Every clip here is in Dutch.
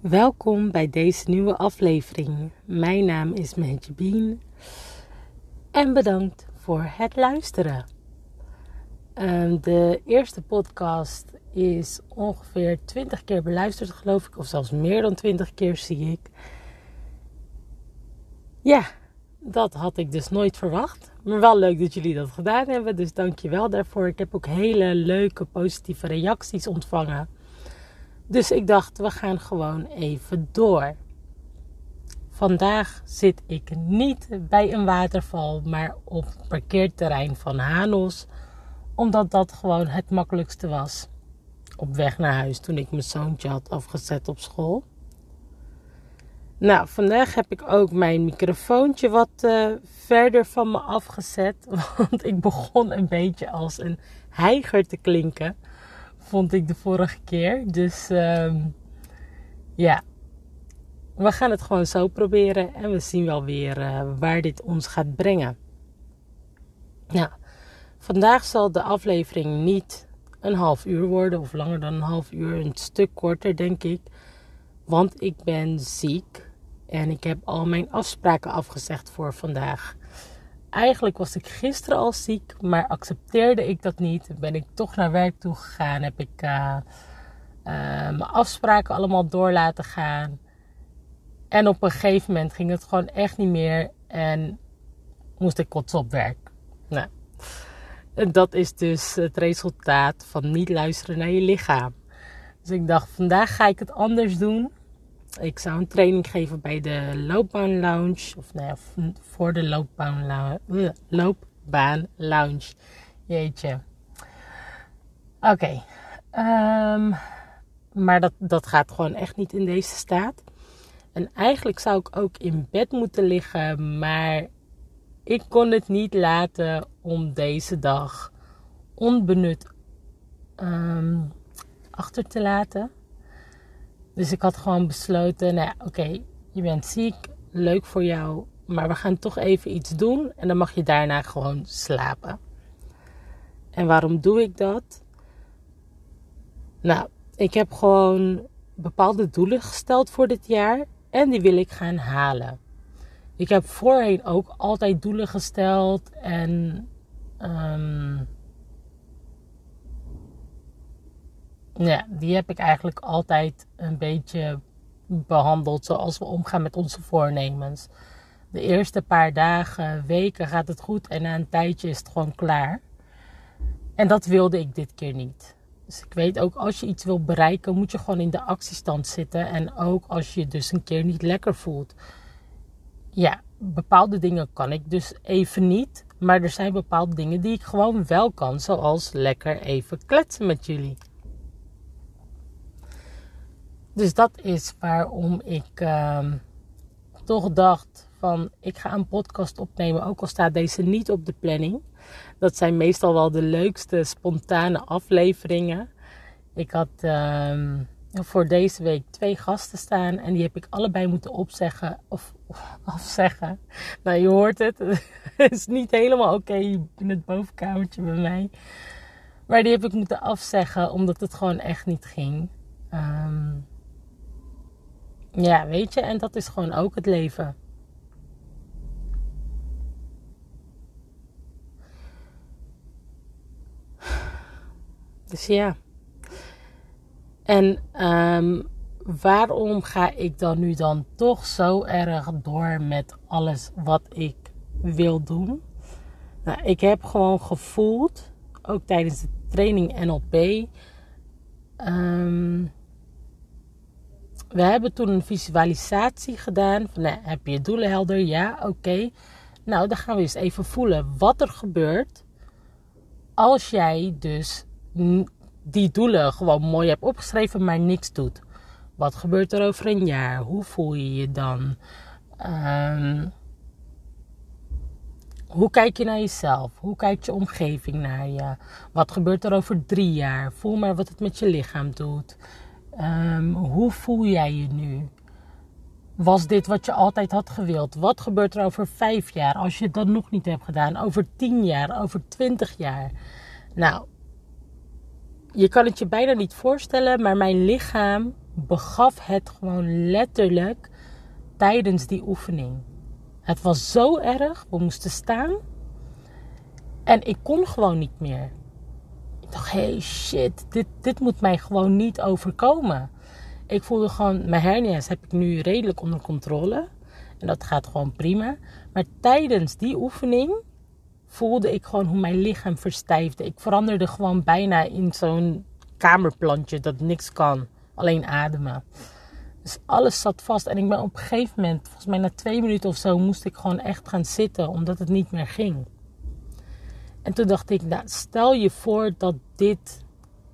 Welkom bij deze nieuwe aflevering. Mijn naam is Bean en bedankt voor het luisteren. Ehm, de eerste podcast is ongeveer 20 keer beluisterd, geloof ik, of zelfs meer dan 20 keer zie ik. Ja, dat had ik dus nooit verwacht. Maar wel leuk dat jullie dat gedaan hebben, dus dank je wel daarvoor. Ik heb ook hele leuke positieve reacties ontvangen. Dus ik dacht, we gaan gewoon even door. Vandaag zit ik niet bij een waterval, maar op parkeerterrein van Hanos. Omdat dat gewoon het makkelijkste was. Op weg naar huis toen ik mijn zoontje had afgezet op school. Nou, vandaag heb ik ook mijn microfoontje wat uh, verder van me afgezet. Want ik begon een beetje als een heiger te klinken. Vond ik de vorige keer. Dus uh, ja, we gaan het gewoon zo proberen. En we zien wel weer uh, waar dit ons gaat brengen. Nou, vandaag zal de aflevering niet een half uur worden. Of langer dan een half uur. Een stuk korter, denk ik. Want ik ben ziek. En ik heb al mijn afspraken afgezegd voor vandaag. Eigenlijk was ik gisteren al ziek, maar accepteerde ik dat niet. Ben ik toch naar werk toe gegaan. Heb ik uh, uh, mijn afspraken allemaal door laten gaan. En op een gegeven moment ging het gewoon echt niet meer. En moest ik kotsen op werk. Nou, dat is dus het resultaat van niet luisteren naar je lichaam. Dus ik dacht, vandaag ga ik het anders doen. Ik zou een training geven bij de loopbaan lounge. Of nee, voor de loopbaan lounge. Loopbaan lounge. Jeetje. Oké. Um, maar dat, dat gaat gewoon echt niet in deze staat. En eigenlijk zou ik ook in bed moeten liggen. Maar ik kon het niet laten om deze dag onbenut um, achter te laten. Dus ik had gewoon besloten, nou oké, je bent ziek, leuk voor jou, maar we gaan toch even iets doen en dan mag je daarna gewoon slapen. En waarom doe ik dat? Nou, ik heb gewoon bepaalde doelen gesteld voor dit jaar en die wil ik gaan halen. Ik heb voorheen ook altijd doelen gesteld en um, Ja, die heb ik eigenlijk altijd een beetje behandeld zoals we omgaan met onze voornemens. De eerste paar dagen, weken gaat het goed en na een tijdje is het gewoon klaar. En dat wilde ik dit keer niet. Dus ik weet ook, als je iets wil bereiken, moet je gewoon in de actiestand zitten. En ook als je dus een keer niet lekker voelt. Ja, bepaalde dingen kan ik dus even niet. Maar er zijn bepaalde dingen die ik gewoon wel kan. Zoals lekker even kletsen met jullie. Dus dat is waarom ik uh, toch dacht van ik ga een podcast opnemen, ook al staat deze niet op de planning. Dat zijn meestal wel de leukste spontane afleveringen. Ik had uh, voor deze week twee gasten staan en die heb ik allebei moeten opzeggen of, of afzeggen. Nou, je hoort het. het is niet helemaal oké in het bovenkamertje bij mij. Maar die heb ik moeten afzeggen omdat het gewoon echt niet ging. Um, ja, weet je, en dat is gewoon ook het leven. Dus ja. En um, waarom ga ik dan nu dan toch zo erg door met alles wat ik wil doen? Nou, ik heb gewoon gevoeld, ook tijdens de training NLP, um, ehm, we hebben toen een visualisatie gedaan. Van, nou, heb je je doelen helder? Ja, oké. Nou, dan gaan we eens even voelen wat er gebeurt als jij dus die doelen gewoon mooi hebt opgeschreven, maar niks doet. Wat gebeurt er over een jaar? Hoe voel je je dan? Um, hoe kijk je naar jezelf? Hoe kijkt je omgeving naar je? Wat gebeurt er over drie jaar? Voel maar wat het met je lichaam doet. Um, hoe voel jij je nu? Was dit wat je altijd had gewild? Wat gebeurt er over vijf jaar als je dat nog niet hebt gedaan? Over tien jaar, over twintig jaar? Nou, je kan het je bijna niet voorstellen, maar mijn lichaam begaf het gewoon letterlijk tijdens die oefening. Het was zo erg. We moesten staan. En ik kon gewoon niet meer. Ik dacht, hey shit, dit, dit moet mij gewoon niet overkomen. Ik voelde gewoon, mijn hernia's heb ik nu redelijk onder controle. En dat gaat gewoon prima. Maar tijdens die oefening voelde ik gewoon hoe mijn lichaam verstijfde. Ik veranderde gewoon bijna in zo'n kamerplantje dat niks kan. Alleen ademen. Dus alles zat vast. En ik ben op een gegeven moment, volgens mij na twee minuten of zo, moest ik gewoon echt gaan zitten. Omdat het niet meer ging. En toen dacht ik, nou, stel je voor dat dit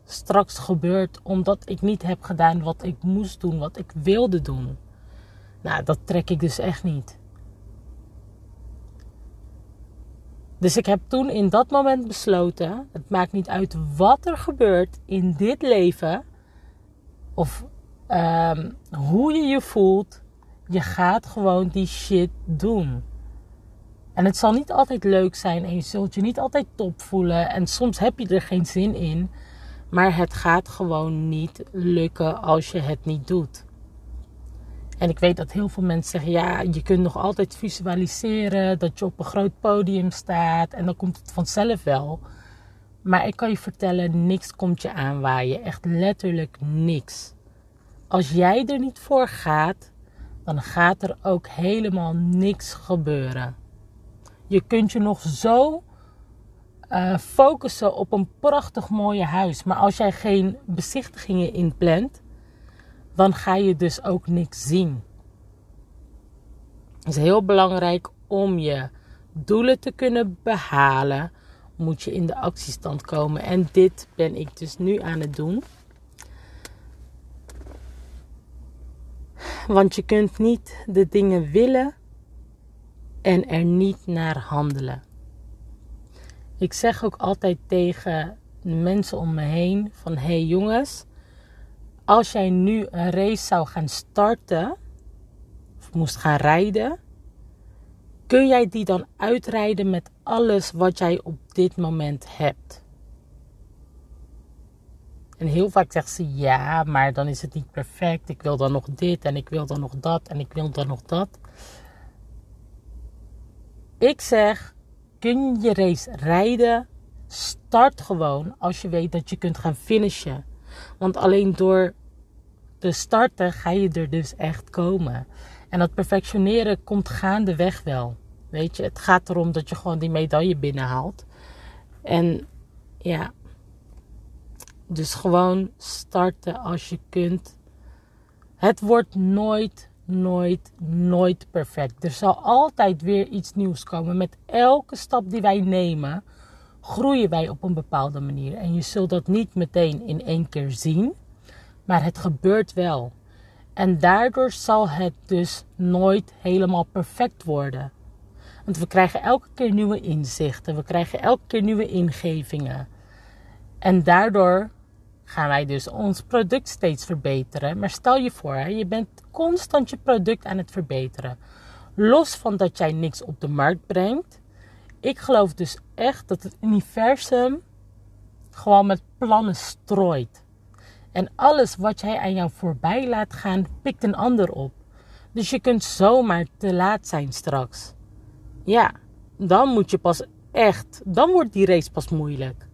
straks gebeurt omdat ik niet heb gedaan wat ik moest doen, wat ik wilde doen. Nou, dat trek ik dus echt niet. Dus ik heb toen in dat moment besloten: het maakt niet uit wat er gebeurt in dit leven of um, hoe je je voelt, je gaat gewoon die shit doen. En het zal niet altijd leuk zijn en je zult je niet altijd top voelen en soms heb je er geen zin in, maar het gaat gewoon niet lukken als je het niet doet. En ik weet dat heel veel mensen zeggen: ja, je kunt nog altijd visualiseren dat je op een groot podium staat en dan komt het vanzelf wel. Maar ik kan je vertellen: niks komt je aanwaaien. Echt letterlijk niks. Als jij er niet voor gaat, dan gaat er ook helemaal niks gebeuren. Je kunt je nog zo uh, focussen op een prachtig mooie huis. Maar als jij geen bezichtigingen inplant, dan ga je dus ook niks zien. Het is heel belangrijk om je doelen te kunnen behalen, moet je in de actiestand komen. En dit ben ik dus nu aan het doen. Want je kunt niet de dingen willen en er niet naar handelen. Ik zeg ook altijd tegen mensen om me heen van hey jongens, als jij nu een race zou gaan starten of moest gaan rijden, kun jij die dan uitrijden met alles wat jij op dit moment hebt? En heel vaak zegt ze ja, maar dan is het niet perfect. Ik wil dan nog dit en ik wil dan nog dat en ik wil dan nog dat. Ik zeg, kun je race rijden? Start gewoon als je weet dat je kunt gaan finishen. Want alleen door te starten ga je er dus echt komen. En dat perfectioneren komt gaandeweg wel. Weet je, het gaat erom dat je gewoon die medaille binnenhaalt. En ja, dus gewoon starten als je kunt. Het wordt nooit, nooit, nooit perfect. Er zal altijd weer iets nieuws komen. Met elke stap die wij nemen, groeien wij op een bepaalde manier. En je zult dat niet meteen in één keer zien, maar het gebeurt wel. En daardoor zal het dus nooit helemaal perfect worden. Want we krijgen elke keer nieuwe inzichten, we krijgen elke keer nieuwe ingevingen. En daardoor gaan wij dus ons product steeds verbeteren. Maar stel je voor, je bent constant je product aan het verbeteren. Los van dat jij niks op de markt brengt. Ik geloof dus echt dat het universum gewoon met plannen strooit. En alles wat jij aan jou voorbij laat gaan, pikt een ander op. Dus je kunt zomaar te laat zijn straks. Ja, dan moet je pas echt, dan wordt die race pas moeilijk.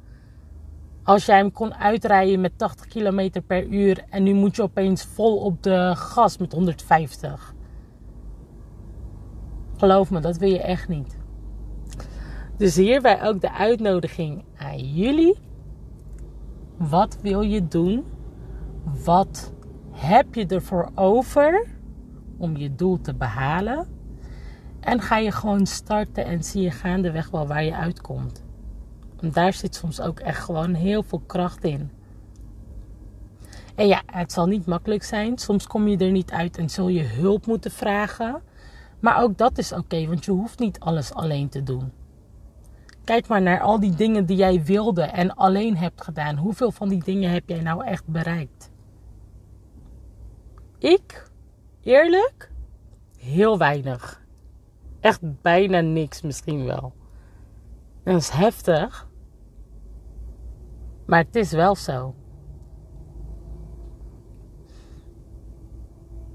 Als jij hem kon uitrijden met 80 km per uur en nu moet je opeens vol op de gas met 150. Geloof me, dat wil je echt niet. Dus hierbij ook de uitnodiging aan jullie. Wat wil je doen? Wat heb je ervoor over om je doel te behalen? En ga je gewoon starten en zie je gaandeweg wel waar je uitkomt. Daar zit soms ook echt gewoon heel veel kracht in. En ja, het zal niet makkelijk zijn. Soms kom je er niet uit en zul je hulp moeten vragen. Maar ook dat is oké, want je hoeft niet alles alleen te doen. Kijk maar naar al die dingen die jij wilde en alleen hebt gedaan. Hoeveel van die dingen heb jij nou echt bereikt? Ik, eerlijk, heel weinig. Echt bijna niks misschien wel. Dat is heftig. Maar het is wel zo.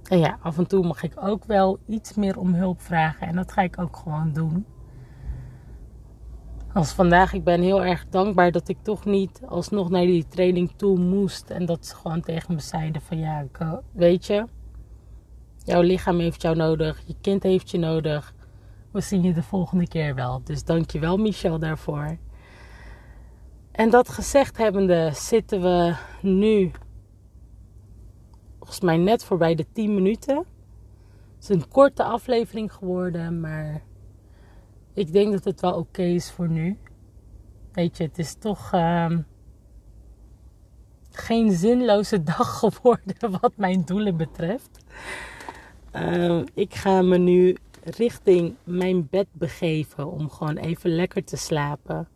En ja, af en toe mag ik ook wel iets meer om hulp vragen. En dat ga ik ook gewoon doen. Als vandaag, ik ben heel erg dankbaar dat ik toch niet alsnog naar die training toe moest. En dat ze gewoon tegen me zeiden van ja, weet je, jouw lichaam heeft jou nodig, je kind heeft je nodig. We zien je de volgende keer wel. Dus dankjewel Michel daarvoor. En dat gezegd hebbende zitten we nu volgens mij net voorbij de 10 minuten. Het is een korte aflevering geworden, maar ik denk dat het wel oké is voor nu. Weet je, het is toch uh, geen zinloze dag geworden wat mijn doelen betreft. Uh, ik ga me nu richting mijn bed begeven om gewoon even lekker te slapen.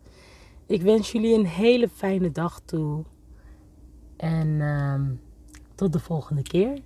Ik wens jullie een hele fijne dag toe. En uh, tot de volgende keer.